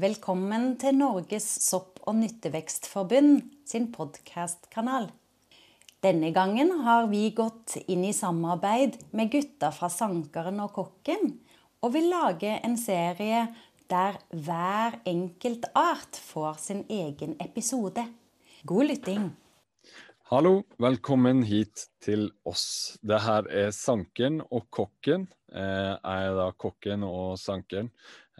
Velkommen til Norges sopp- og nyttevekstforbund sin podkastkanal. Denne gangen har vi gått inn i samarbeid med gutta fra Sankeren og Kokken, og vil lage en serie der hver enkelt art får sin egen episode. God lytting. Hallo, velkommen hit til oss. Det her er Sankeren og Kokken. Eh, jeg er da kokken og sankeren.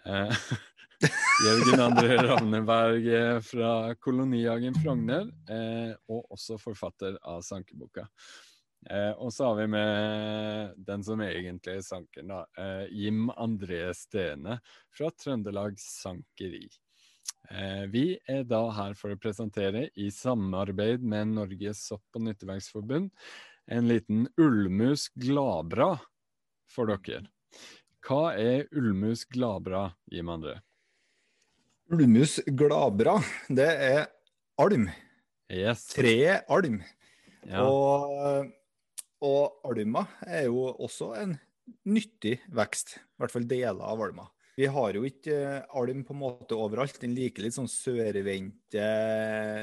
Jørgen André Ravneberg fra Kolonihagen Frogner, eh, og også forfatter av Sankeboka. Eh, og så har vi med den som egentlig er sankeren, da. Eh, Jim André Stene fra Trøndelag Sankeri. Eh, vi er da her for å presentere, i samarbeid med Norges sopp- og nyttevekstforbund, en liten ullmus gladbra for dere. Hva er ullmus gladbra, Jim André? Ullmus gladbra, det er alm. Yes. Treet alm. Ja. Og, og alma er jo også en nyttig vekst, i hvert fall deler av alma. Vi har jo ikke eh, alm på en måte overalt. Den liker litt sånn sørvendte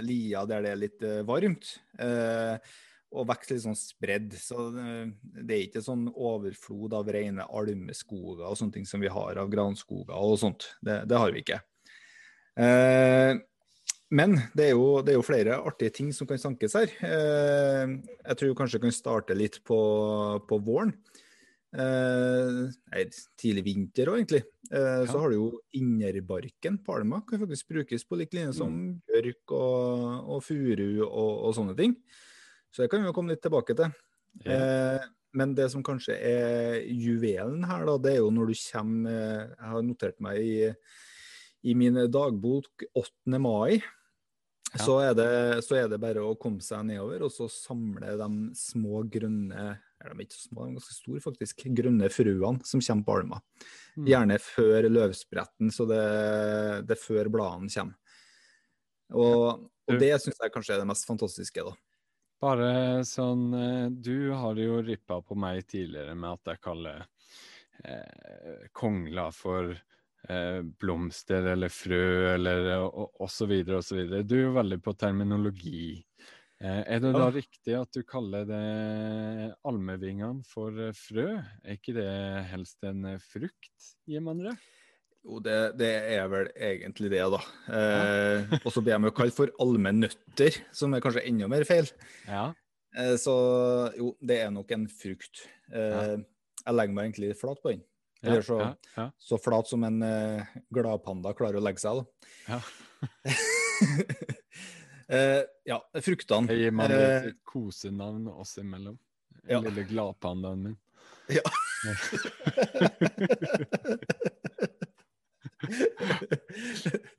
lier der det er litt eh, varmt. Eh, og vokser litt sånn spredd. Så det er ikke sånn overflod av rene almeskoger og sånne ting som vi har av granskoger og sånt. Det, det har vi ikke. Eh, men det er, jo, det er, jo, flere artige ting som kan sankes her. Eh, jeg tror kanskje jeg kan starte litt på, på våren. Eh, tidlig vinter òg, egentlig. Eh, ja. Så har du jo innerbarken på alma. Kan faktisk brukes på lik linje som mm. bjørk og, og furu og, og, sånne ting. Så det kan vi jo komme litt tilbake til. Ja. Eh, men det som kanskje er juvelen her, da, det er jo når du kommer Jeg har notert meg i, i min dagbok 8. mai. Ja. Så, er det, så, er det, bare å komme seg nedover og så samle de små grønne er de ikke små, de er ganske store faktisk, grønne fruene som kommer på alma. Mm. Gjerne før løvspretten, så det, det er før bladene kommer. Og, og det syns jeg kanskje er det mest fantastiske, da. Bare sånn eh, Du har jo rippa på meg tidligere med at jeg kaller eh, kongler for blomster eller frø eller osv. videre. Du er jo veldig på terminologi. Eh, er det da ja. riktig at du kaller det almevingene for eh, frø? Er ikke det helst en frukt frukt, man det? Jo, det, det, er vel egentlig det, da. Eh, og så blir de kalt for almenøtter, som er kanskje enda mer feil. Ja. Eh, så jo, det er nok en frukt. Eh, ja. Jeg legger meg egentlig flat på den. Eller så, så flat som en uh, gladpanda klarer å legge seg, da. Ja. Uh, ja, fruktene. Jeg gir meg et uh, kosenavn oss imellom. Den ja. lille gladpandaen min. Ja.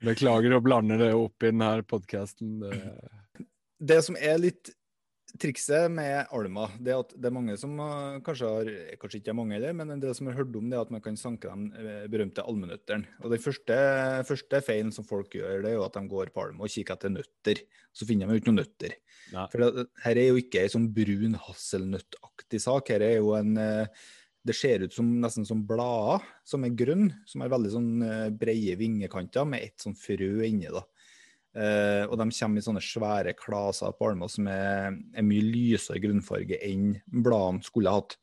Beklager å blande det opp i denne podkasten. Det som er litt trikset med alma, det er at det er mange som kanskje har Kanskje ikke er mange heller, men det som har hørt om, det er at man kan sanke de eh, berømte allmennøttene. Og den første, første feilen som folk gjør, det er jo at de går på alma og kikker etter nøtter. Så finner de jo ikke noen nøtter. Nei. For det, her er jo ikke ei sånn brun hasselnøttaktig sak. Her er jo en eh, det ser ut som nesten som blader som er grønne, som har veldig sånn eh, breie vingekanter med et sånn frø inni. da. Uh, og de kommer i sånne svære klaser på armer som er, er, mye lysere grunnfarge enn bladene skulle hatt.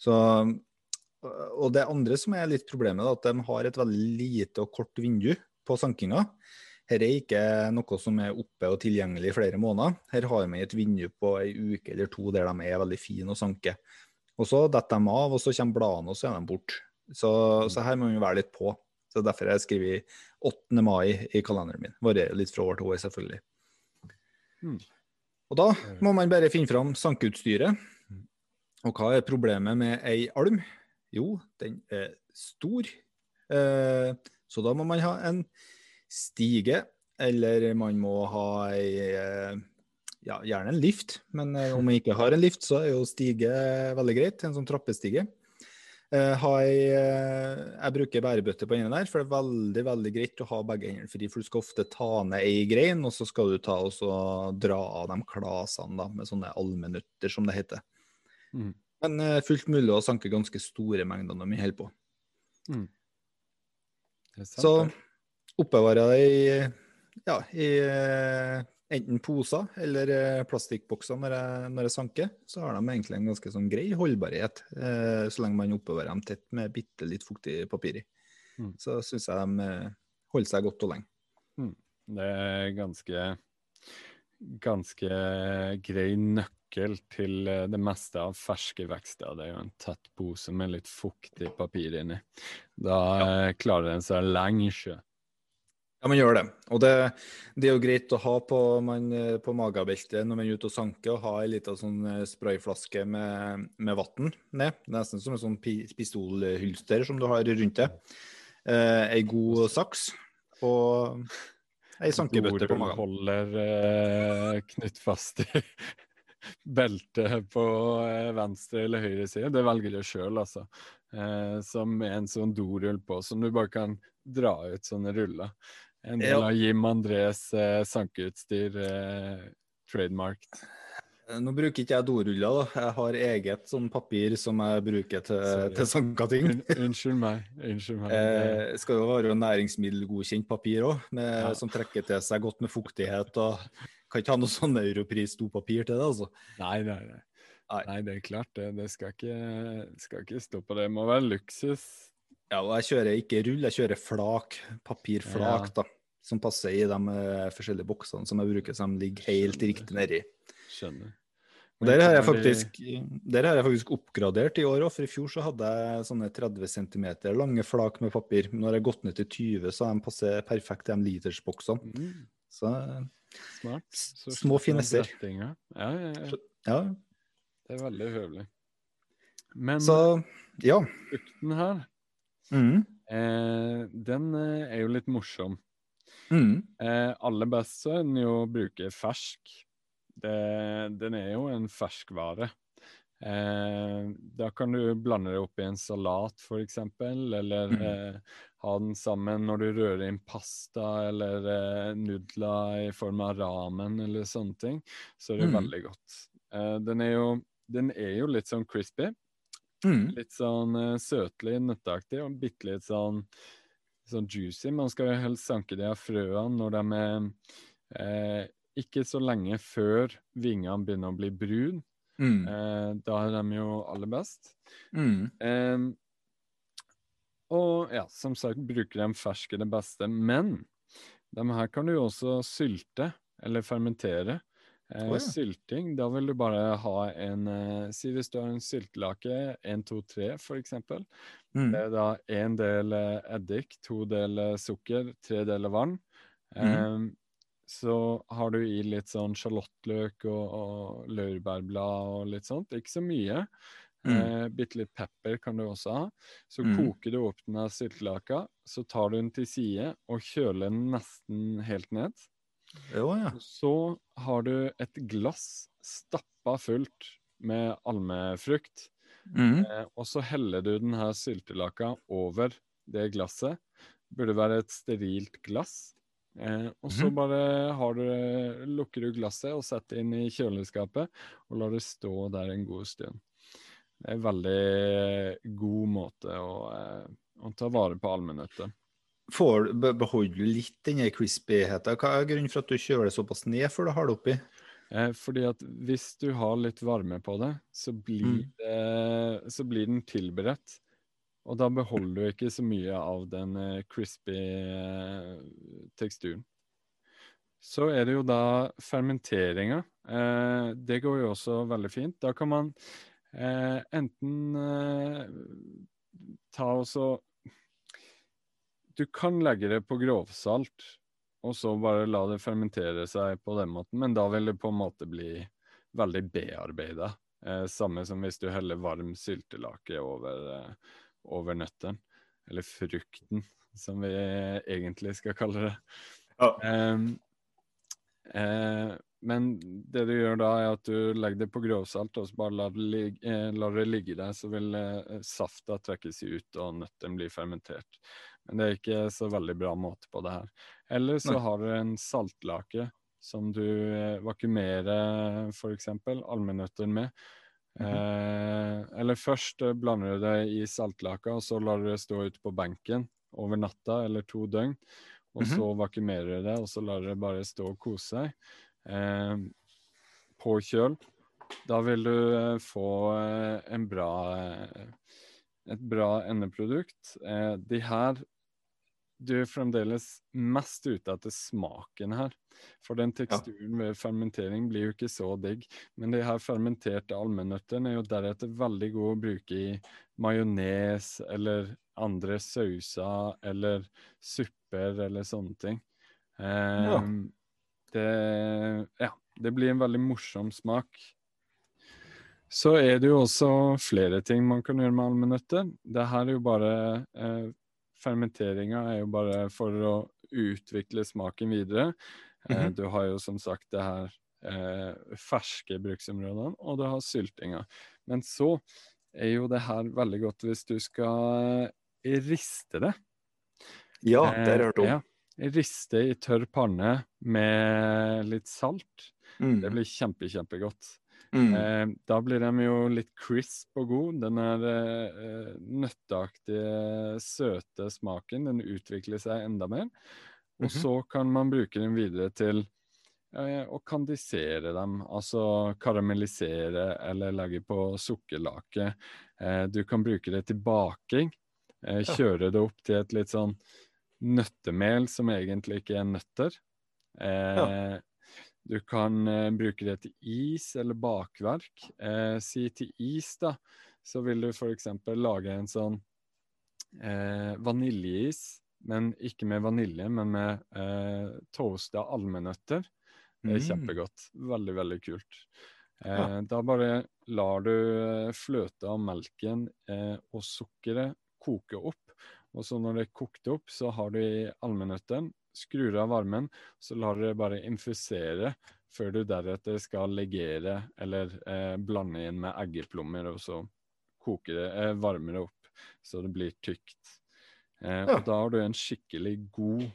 Så, og det andre som er litt problemet, er at de har et veldig lite og kort vindu på sankinga. Her er ikke noe som er oppe og tilgjengelig i flere måneder. Her har vi et vindu på ei uke eller to der de er veldig fine å sanke. Og så detter de av, og så kommer bladene, og så er de borte. Så, så her må vi være litt på. Så Derfor har jeg skrevet 8. mai i kalenderen min. Varierer litt fra år til år, selvfølgelig. Mm. Og da må man bare finne fram sankeutstyret. Og hva er problemet med ei alm? Jo, den er stor. Eh, så da må man ha en stige, eller man må ha ei eh, ja, gjerne en lift. Men eh, om man ikke har en lift, så er jo stige veldig greit. En sånn trappestige. Jeg, uh, jeg, bruker bærebøtte på ene der, for det er veldig veldig greit å ha begge hendene fri. For du skal ofte ta ned ei grein, og så skal du ta og dra av de klasene da, med sånne allmennutter, som det heter. Mm. Men uh, fullt mulig å sanke ganske store mengder når vi holder på. Mm. Sant, så oppbevarer det i, ja, i eh, enten poser eller eh, plastikkbokser når jeg, når jeg sanker. Så har de egentlig en ganske sånn grei holdbarhet, eh, så lenge man oppbevarer dem tett med bitte litt fuktig papir i. Mm. Så syns jeg de eh, holder seg godt og lenge. Mm. Det er ganske ganske grei nøkkel til eh, det meste av ferske vekster. Det er jo en tett pose med litt fuktig papir inni. Da ja. klarer den seg lenge. Ja, man gjør det. Og det, det er jo greit å ha på, man, på magebeltet når man er ute og sanker, og ha ei lita sånn eh, sprayflaske med, med vann ned. Nesten som en sånn pistolhylster som du har rundt deg. Eh, ei god saks og ei sankebøtte på magen. holder eh, knytt fast i beltet på eh, venstre eller høyre side. Det velger du sjøl, altså. Eh, som en sånn dorull på, som du bare kan dra ut sånne ruller. En del av Jim Andrés eh, sankeutstyr eh, trademarked. Eh, Nå bruker ikke jeg doruller, da. Jeg har eget sånn papir som jeg bruker til, Sorry. til sanka ting. Unnskyld meg. Unnskyld meg. Eh, skal jo være næringsmiddelgodkjent papir òg, Ja. som trekker til seg godt med fuktighet. og Kan ikke ha noe sånn europris-dopapir til det, altså. Nei, nei, nei. Nei. Nei, det er klart det. Det skal ikke, skal ikke stå på det. Det må være luksus. Ja, og jeg kjører ikke rull, jeg kjører flak. Papirflak, Ja. da. Som passer i de eh, forskjellige boksene som jeg bruker, som ligger helt Skjønner. riktig nedi. Skjønner. Og Der har jeg faktisk, der har jeg faktisk oppgradert i år òg, for i fjor så hadde jeg sånne 30 cm lange flak med papir. Nå har jeg gått ned til 20, så de passer perfekt i de litersboksene. Mm, Så smart. Så små finesser. Ja, ja, ja. ja. Det er veldig høvelig. Men Så ja. frukten her, Mm. eh, den eh, er jo litt morsom. Mm. Eh, aller best så er den jo å bruke fersk. Det, den er jo en ferskvare. Eh, da kan du blande det opp i en salat, f.eks., eller Mm. eh, ha den sammen når du rører inn pasta eller eh, nudler i form av ramen eller sånne ting. Så er det Mm. veldig godt. Eh, den, er jo, den er jo litt sånn crispy. Mm. Litt sånn uh, søtlig, nøtteaktig og bitte litt sånn, sånn juicy. Man skal jo helst sanke de av frøene når de er eh, ikke så lenge før vingene begynner å bli brun. Mm. Eh, da er de jo aller best. Mm. Eh, og ja, som sagt, bruker de ferske det beste. Men de her kan du jo også sylte eller fermentere. Eh, oh, ja. Sylting, da vil du bare ha en eh, Si hvis du har en syltelake, 1, 2, 3 for eksempel. Mm. Det er da én del eh, eddik, to deler sukker, tre deler vann. Mhm. Em, så har du i litt sånn sjalottløk og, og laurbærblad og litt sånt. Ikke så mye. Mm. Eh, Bitte litt pepper kan du også ha. Så mm. koker du opp den av syltelaka, så tar du den til side og kjøler den nesten helt ned. Jo, ja. Så har du et glass stappa fullt med almefrukt. Mm. Eh, og så heller du den her syltelaka over det glasset. Burde være et sterilt glass. Eh, og så mm. bare har du, lukker du glasset og setter inn i kjøleskapet og lar det stå der en god stund. Det er en veldig god måte å, eh, å ta vare på almenøtter. Får, be- beholder du litt den crispyheten? Hva er grunnen for at du kjøler det såpass ned før du har det oppi? Eh, fordi at hvis du har litt varme på det, så blir, Mm. det, så blir den tilberedt. Og da beholder du ikke så mye av den eh, crispy eh, teksturen. Så er det jo da fermenteringa. Eh, det går jo også veldig fint. Da kan man enten ta og så Du kan legge det på grovsalt, og så bare la det fermentere seg på den måten, men da vil det på en måte bli veldig bearbeida. Eh, samme som hvis du heller varm syltelake over, eh, over nøttene. Eller frukten, som vi egentlig skal kalle det. Ja. Em, eh, men det du gjør da, er at du legger det på grovsalt, og så bare lar det, ligge, eh, lar det ligge der, så vil eh, safta trekkes ut, og nøttene blir fermentert. Men det er ikke så veldig bra måte på det her. Eller så Nei. har du en saltlake som du vakumerer vakuumerer f.eks. allmennøtter med. Mhm. eh, eller først eh, blander du det i saltlaka, og så lar du det stå ute på benken over natta eller to døgn. og Mhm. så vakumerer du det, og så lar du det bare stå og kose seg. Eh, på kjøl. Da vil du eh, få eh, en bra eh, et bra endeprodukt. Eh, de her Du er fremdeles mest ute etter smaken her. For den teksturen ved fermentering blir jo ikke så digg. Men de her fermenterte allmennøttene er jo deretter veldig gode å bruke i majones eller andre sauser eller supper eller sånne ting. Eh, Ja. Det, ja, det blir en veldig morsom smak. Så er det jo også flere ting man kan gjøre med allmennøtter. Det her er jo bare eh, Fermenteringa er jo bare for å utvikle smaken videre. Eh, Mhm. Du har jo som sagt det her eh, ferske bruksområdene, og du har syltinga. Men så er jo det her veldig godt hvis du skal eh, riste det. Ja, det har jeg hørt om. Eh, ja. Riste i tørr panne med litt salt. Mm. Det blir kjempe, kjempegodt. Mm. Eh, da blir de jo litt crisp og god. Den er eh, nøtteaktige, søte smaken. Den utvikler seg enda mer. Og Mhm. så kan man bruke den videre til eh, å kandisere dem. Altså karamellisere eller legge på sukkerlake. Eh, du kan bruke det til baking. Eh, kjøre det opp til et litt sånn nøttemel som egentlig ikke er nøtter. Eh, Du kan eh, bruke det til is eller bakverk. Eh, si til is, da, så vil du f.eks. lage en sånn eh, vaniljeis, men ikke med vanilje, men med eh, toasta allmennøtter. Det er Mm. kjempegodt. Veldig, veldig kult. Eh, Ja. Da bare lar du eh, fløte og melken eh, og sukkeret koke opp. Og så når det er kokt opp, så har du i allmennøtten, skrur av varmen, så lar du det bare infusere før du deretter skal legere eller eh, blande inn med eggeplommer, og så koke det, eh, varme det opp så det blir tykt. Eh, Ja. Og da har du en skikkelig god,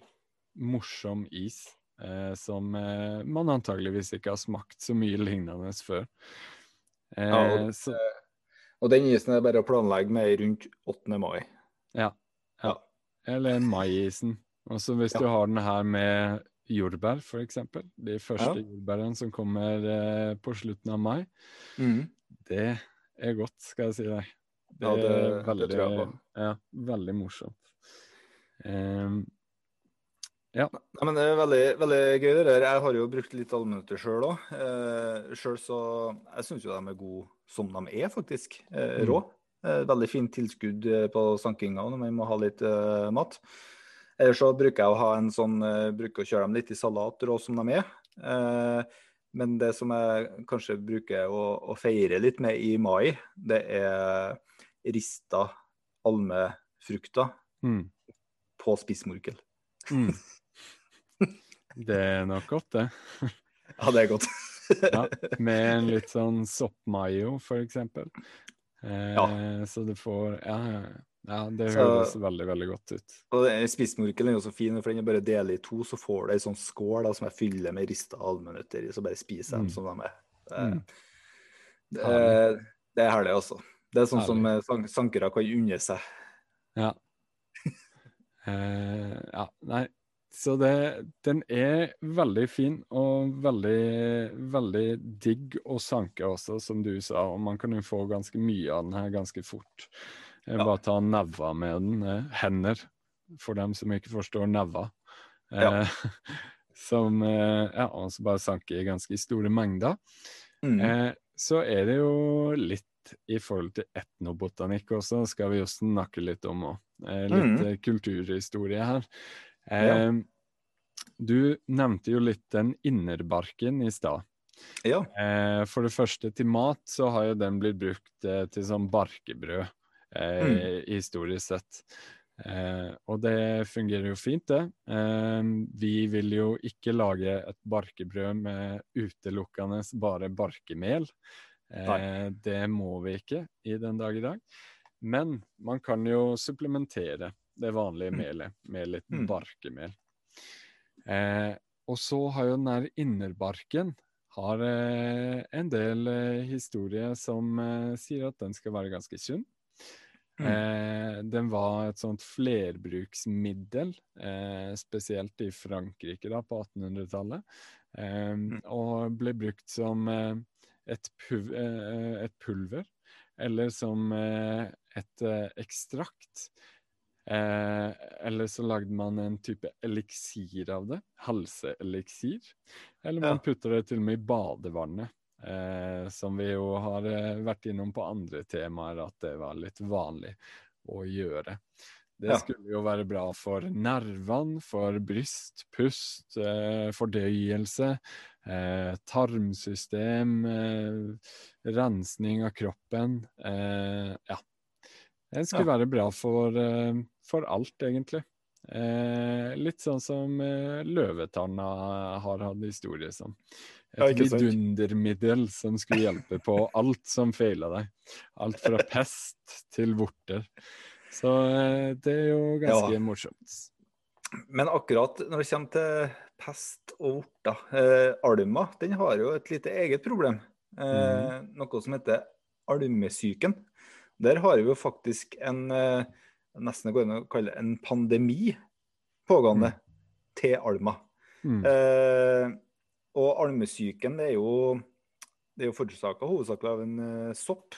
morsom is eh, som eh, man antageligvis ikke har smakt så mye lignende før. Eh, Ja, og- så, Og den isen er bare å planlegge med rundt 8. mai. ja, ja. Ja. Eller maisen. Og så hvis Ja. du har den her med jordbær, f.eks. De første Ja. jordbærene som kommer eh, på slutten av mai. Mm. Det er godt, skal jeg si deg. Det, Ja, det- er det veldig, tror jeg på. Ja, veldig morsomt. Ja, Nei, men Det er veldig, veldig gøy. det der. Jeg har jo brukt litt allminutter sjøl òg. Eh, selv så Jeg syns jo de er gode som de er, faktisk. Eh, Mm. rå. Eh, veldig fint tilskudd eh, på sankinga når man må ha litt eh, mat. Ellers så bruker jeg å ha en sånn eh, bruker å kjøre dem litt i salat, rå som de er. Eh, men det som jeg kanskje bruker å, å feire litt med i mai, det er rista almefrukter mm, på spissmorkel. mm. Det er nok godt, det. Ja, det er godt. Ja, med en litt sånn soppmayo, for eksempel. Eh, Ja. Så du får Ja, ja, det det Så- høres veldig, veldig godt ut. Og Spissmorkelen er jo så fin, for den er bare deler i to, så får du ei sånn skål da, som jeg fyller med rista allmennøtter i, så bare spiser jeg dem Mm. som de er. Det, Mm. det, er- det er herlig, altså. Det er sånn som Herlig. som sank sankere kan unne seg. Ja. Eh, ja, nei. Så det, den er veldig fin og veldig, veldig digg å sanke også, som du sa. Og man kan jo få ganske mye av den her ganske fort. Eh, Ja. Bare ta neva med den. Eh, hender, for dem som ikke forstår neva. Eh, Ja. som eh, Ja, også bare sanker i ganske store mengder. Mm. Eh, så er det jo litt i forhold til etnobotanikk også, skal vi jo snakke litt om òg. Eh, litt eh, kulturhistorie her. Eh, Du nevnte jo litt den innerbarken i stad. Ja. Eh, for det første, til mat så har jo den blitt brukt eh, til sånn barkebrød, eh, Mm. historisk sett. Eh, og det fungerer jo fint, det. Eh, vi vil jo ikke lage et barkebrød med utelukkende bare barkemel. Eh, det må vi ikke i den dag i dag. Men man kan jo supplementere det vanlige Mm. melet med litt Mm. barkemel. Eh, og så har jo den der innerbarken har eh, en del eh, historie som eh, sier at den skal være ganske sunn. Mm. Eh, den var et sånt flerbruksmiddel, eh, spesielt i Frankrike da, på 1800-tallet. Eh, Mm. Og ble brukt som eh, et, pulver, eh, et pulver, eller som eh, et ekstrakt. Eh, eller så lagde man en type eliksir av det. Halseeliksir. Eller man Ja. putter det til og med i badevannet. Eh, som vi jo har eh, vært innom på andre temaer, at det var litt vanlig å gjøre. Det Ja. skulle jo være bra for nervene, for bryst, pust, eh, fordøyelse, eh, tarmsystem, eh, rensning av kroppen. Eh, ja. Det skulle være bra for, for alt, egentlig. Eh, litt sånn som eh, løvetanna har hatt historie som. Et vidundermiddel som skulle hjelpe på alt som feila deg. Alt fra pest til vorter. Så eh, det er jo ganske Ja. morsomt. Men akkurat når det kommer til pest og vorter, eh, alma den har jo et lite eget problem. Eh, Noe som heter almesyken. Der har vi jo faktisk en eh, nesten går an å kalle en pandemi pågående til alma. Mm. Eh, og almesyken det er jo, det er jo forårsaka hovedsakelig av en uh, sopp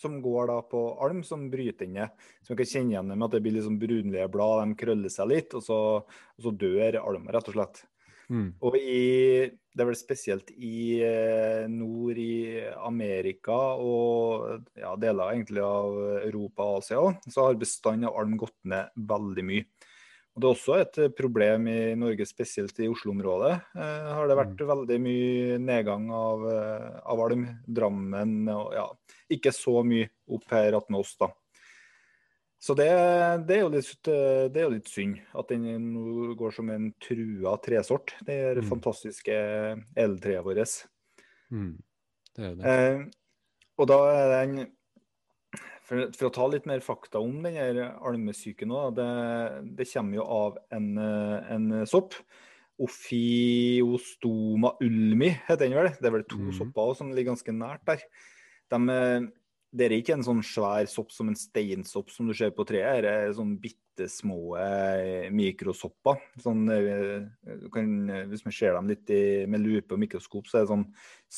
som går da på alm, som bryter inn. Som vi kan kjenne igjen med at det blir liksom brunlige blad, de krøller seg litt, og så, og så dør alma, rett og slett. Mm. Og i, det er vel spesielt i eh, nord i Amerika og ja, deler egentlig av Europa og Asia òg, så har bestanden av alm gått ned veldig mye. Og Det er også et eh, problem i Norge, spesielt i Oslo-området. Eh, har det vært veldig mye nedgang av, eh, av alm. Drammen og ja, ikke så mye opp her attmed oss, da. Så det, det, er litt, det er jo litt synd at den går som en trua tresort. Det er Mm. fantastiske edeltreet vårt. Mm. Det er det. Eh, og da er den for, for å ta litt mer fakta om den her almesyken òg, det, det kommer jo av en, eh, en sopp. Ophiostoma ulmi heter den vel. Det er vel to mm. sopper også som ligger ganske nært der. De, eh, det er ikke en sånn svær sopp som en steinsopp som du ser på treet. Det er sånn bitte små eh, mikrosopper. Sånn, eh, du kan, eh, hvis man ser dem litt i, med lupe og mikroskop, så er det sånn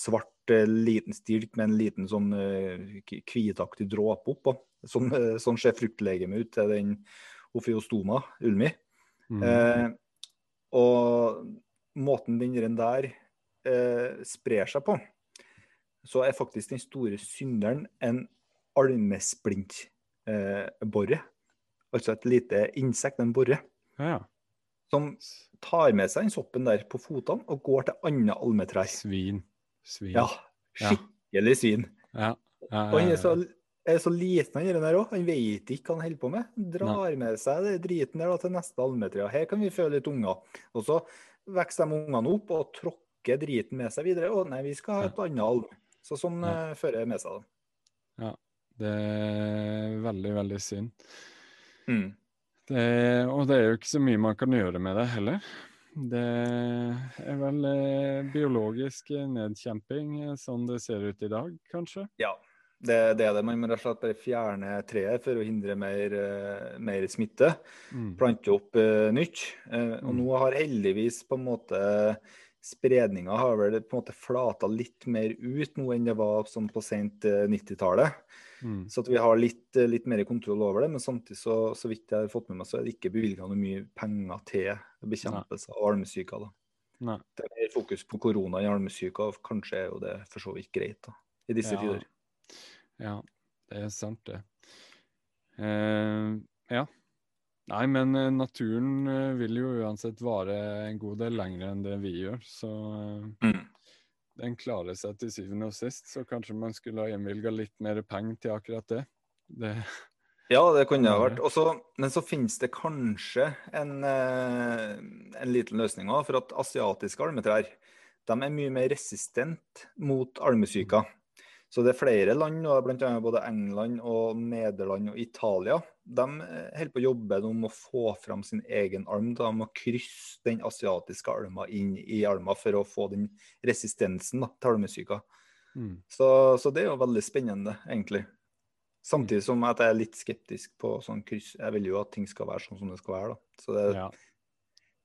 svart liten stilk med en liten sånn hvitaktig dråpe oppå. Sånn, sånn ser fruktlegemet ut til den ofiostoma ulmi. Mm. Eh, og måten den der eh, sprer seg på, så er faktisk den store synderen en almesplintborre. altså et lite insekt, en borre, Ja, ja. som tar med seg den soppen der på fotene og går til andre almetrær. Svin. Svin. Ja, skikkelig svin. Ja. Ja, Og han er så, er så liten, han der òg. Han vet ikke hva han holder på med. Han drar med seg det driten der da, til neste almetre. Her kan vi føle litt unger. Og så vokser de ungene opp og tråkker driten med seg videre. Å nei, vi skal ha et annet alm. Så sånn Ja. eh, fører med seg. da. Det er veldig, veldig synd. Mm. Det, og det er jo ikke så mye man kan gjøre med det heller. Det er vel eh, biologisk nedkjemping eh, sånn det ser ut i dag, kanskje. Ja, det, det er det. Man må rett og slett bare fjerne treet for å hindre mer, eh, mer smitte. Mm. plante opp uh, nytt. Uh, og Mm. nå har heldigvis på en måte spredninga har vel på en måte flata litt mer ut nå enn det var sånn på sent eh, 90-tallet. Mm. Så at vi har litt, eh, litt mer kontroll over det. Men samtidig, så, så vidt jeg har fått med meg, så er det ikke bevilga noe mye penger til bekjempelse av almesyka. da. Nei. Det er mer fokus på korona i almesyka, og kanskje er jo det for så vidt greit da, i disse Ja. tider. Ja, det er sant, det. Uh, ja. Nei, men eh, naturen eh, vil jo uansett vare en god del lenger enn det vi gjør, så eh, Mm. den klarer seg til syvende og sist. Så kanskje man skulle ha innvilga litt mer penger til akkurat det. det Ja, det kunne det ha vært. Også, men så finnes det kanskje en, en liten løsning òg, for at asiatiske almetrær de er mye mer resistent mot almesyka. Så det er flere land, blant annet både England og Nederland og Italia, de eh, holder på å jobbe om å få fram sin egen alm. De må krysse den asiatiske alma inn i alma for å få den resistensen da, til almesyka. mm. Så, så det er jo veldig spennende, egentlig. Samtidig som at jeg er litt skeptisk på sånn kryss. Jeg vil jo at ting skal være sånn som det skal være. da. Så det er Ja.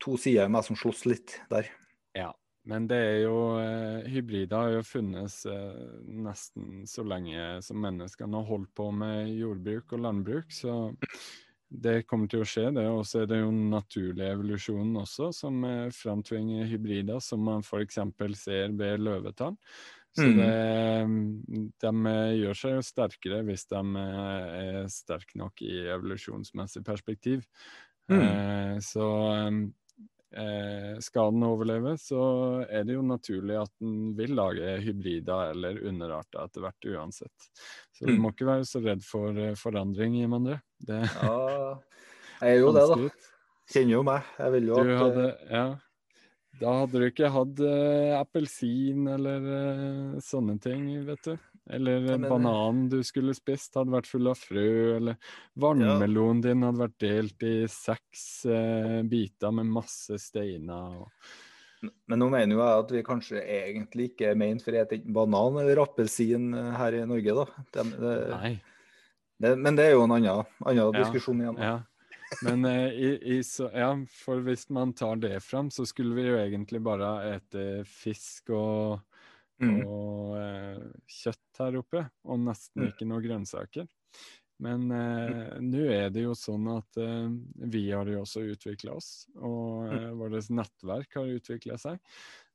to sider av meg som slåss litt der. Ja, men det er jo eh, Hybrider har jo funnes eh, nesten så lenge som menneskene har holdt på med jordbruk og landbruk, så det kommer til å skje, det. Og så er det jo den naturlige evolusjonen også som eh, framtvinger hybrider, som man f.eks. ser ved løvetann. Så Mm. det, de eh, gjør seg jo sterkere hvis de er sterke nok i evolusjonsmessig perspektiv. Mm. Så skal den overleve, så er det jo naturlig at den vil lage hybrider eller underarter etter hvert uansett. Så du Mm. må ikke være så redd for eh, forandring, Jim André. Det Ja, jeg er jo det, da. Kjenner jo meg. Jeg vil jo Du at eh, hadde, ja. Da hadde du ikke hatt eh, appelsin eller eh, sånne ting, vet du. Eller Ja, eh, men- bananen du skulle spist hadde vært full av frø, eller vannmelonen din hadde vært delt i seks eh, biter med masse steiner. Og, Men nå mener jo jeg at vi kanskje egentlig ikke er ment for å spise banan eller appelsin eh, her i Norge, da. Det, det, nei. det, men det er jo en annen, annen Ja, diskusjon igjen. Ja. Men eh, i, i så, ja, for hvis man tar det fram, så skulle vi jo egentlig bare ete fisk og, Mm. og eh, kjøtt her oppe, og nesten Mm. ikke noe grønnsaker. Men eh, nå er det jo sånn at eh, vi har jo også utvikla oss, og eh, vårt nettverk har utvikla seg.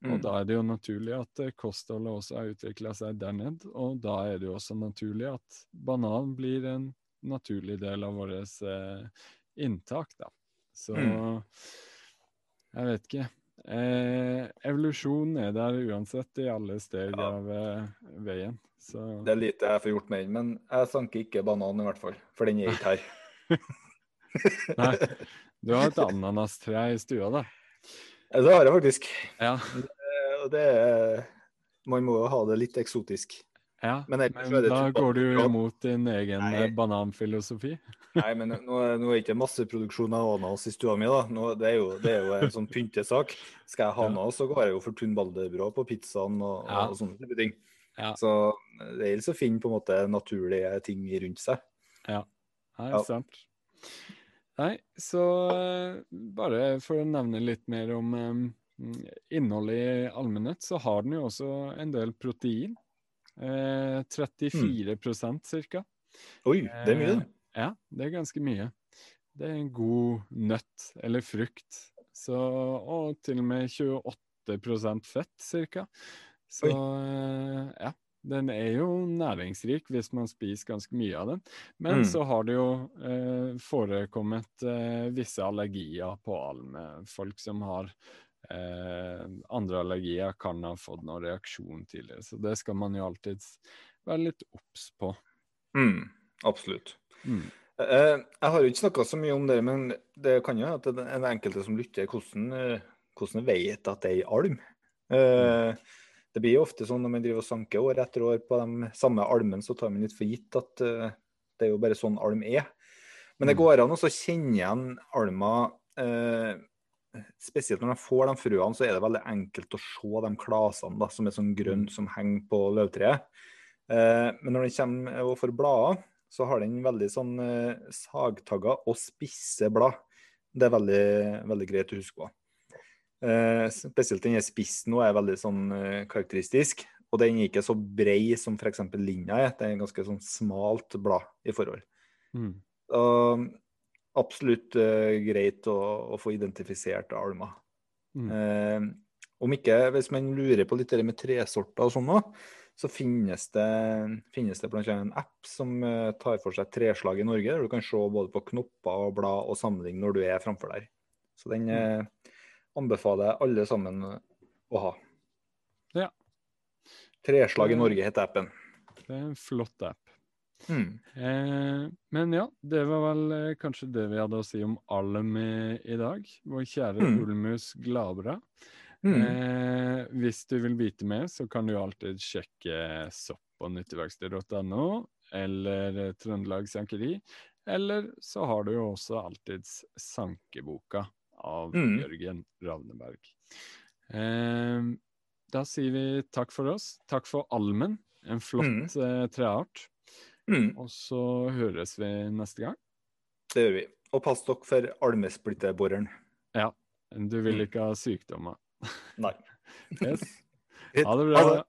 Og Mm. da er det jo naturlig at eh, kostholdet også har utvikla seg der ned, og da er det jo også naturlig at banan blir en naturlig del av vårt eh, inntak, da. Så Mm. jeg vet ikke. Eh, evolusjon er der uansett i alle steg Ja. av eh, veien. Så Det er lite jeg får gjort med den, men jeg sanker ikke banan i hvert fall. For den er ikke her. nei, du har et ananastre i stua, da. Eh, Det har jeg faktisk. Ja. Det, Og det er Man må jo ha det litt eksotisk. Ja. Men Men, er det da går du imot din egen Nei. eh, bananfilosofi. Nei, men nå, er- nå er det ikke masseproduksjon av ananas i stua mi, da. Nå, det, er jo, det er jo en sånn pyntesak. Skal jeg ha ananas, så går jeg jo for tunbalderbrød på pizzaen og, Ja. og sånne type ting. Ja. Så det gjelder å finne på en måte naturlige ting rundt seg. Ja, Nei, Ja. sant. Nei, så eh, bare for å nevne litt mer om um, innholdet i allmennhet, så har den jo også en del protein. Eh, 34 mm. ca. Oi, det er mye, Eh, Ja, det er ganske mye. Det er en god nøtt eller frukt. Så, og til og med 28% fett ca. Så eh, ja. Den er jo næringsrik hvis man spiser ganske mye av den. Men Mm. så har det jo eh, forekommet eh, visse allergier på alme. Folk som har eh, andre allergier, kan ha fått noen reaksjon tidligere. Så det skal man jo alltid være litt obs på. Mm, absolutt. Mm. Eh, Jeg har jo ikke snakka så mye om det, men det kan jo at en enkelte som lytter, hvordan, hvordan vet at det er ei alm? Eh, Det blir jo ofte sånn når man driver og sanker år etter år på de samme almene, så tar man litt for gitt at eh, det er jo bare sånn alm er. Men det Mm. går an å så kjenne igjen alma eh, Spesielt når de får de frøene, så er det veldig enkelt å se de klasene da, som er sånn grønn som henger på løvtreet. Eh, men når den kommer og får blader, så har den veldig sånn eh, og spisse blad. Det er veldig, veldig greit å huske på. Eh, spesielt den spissen nå er veldig sånn eh, karakteristisk. Og den er ikke så brei som f.eks. linja er. Det er en ganske sånn smalt blad i forhold. Mm. Og absolutt uh, greit å, å få identifisert alma. Mm. Uh, om ikke, hvis man lurer på litt det med tresorter og sånn òg, så finnes det, finnes det annet en app som uh, tar for seg treslag i Norge, der du kan se både på knopper og blad og sammenligne når du er framfor der. Så den eh, anbefaler jeg alle sammen å ha. Ja. Treslag i Mm. Norge heter appen. Det er en flott app. Mm. Eh, men ja, det var vel eh, kanskje det vi hadde å si om alm i, i dag. Vår kjære Mm. Ulmus Glabra. Mm. Eh, hvis du vil vite mer, så kan du alltid sjekke sopp og nytteverksted.no eller Trøndelag Sankeri. Eller så har du jo også alltids Sankeboka av Mm. Jørgen Ravneberg. Eh, da sier vi takk for oss. Takk for almen, en flott Mm. eh, treart. Mm, Og så høres vi neste gang. det gjør vi. Og pass dere for almesplitteboreren. Du vil ikke ha sykdommer. Nei. Yes. Ha det bra.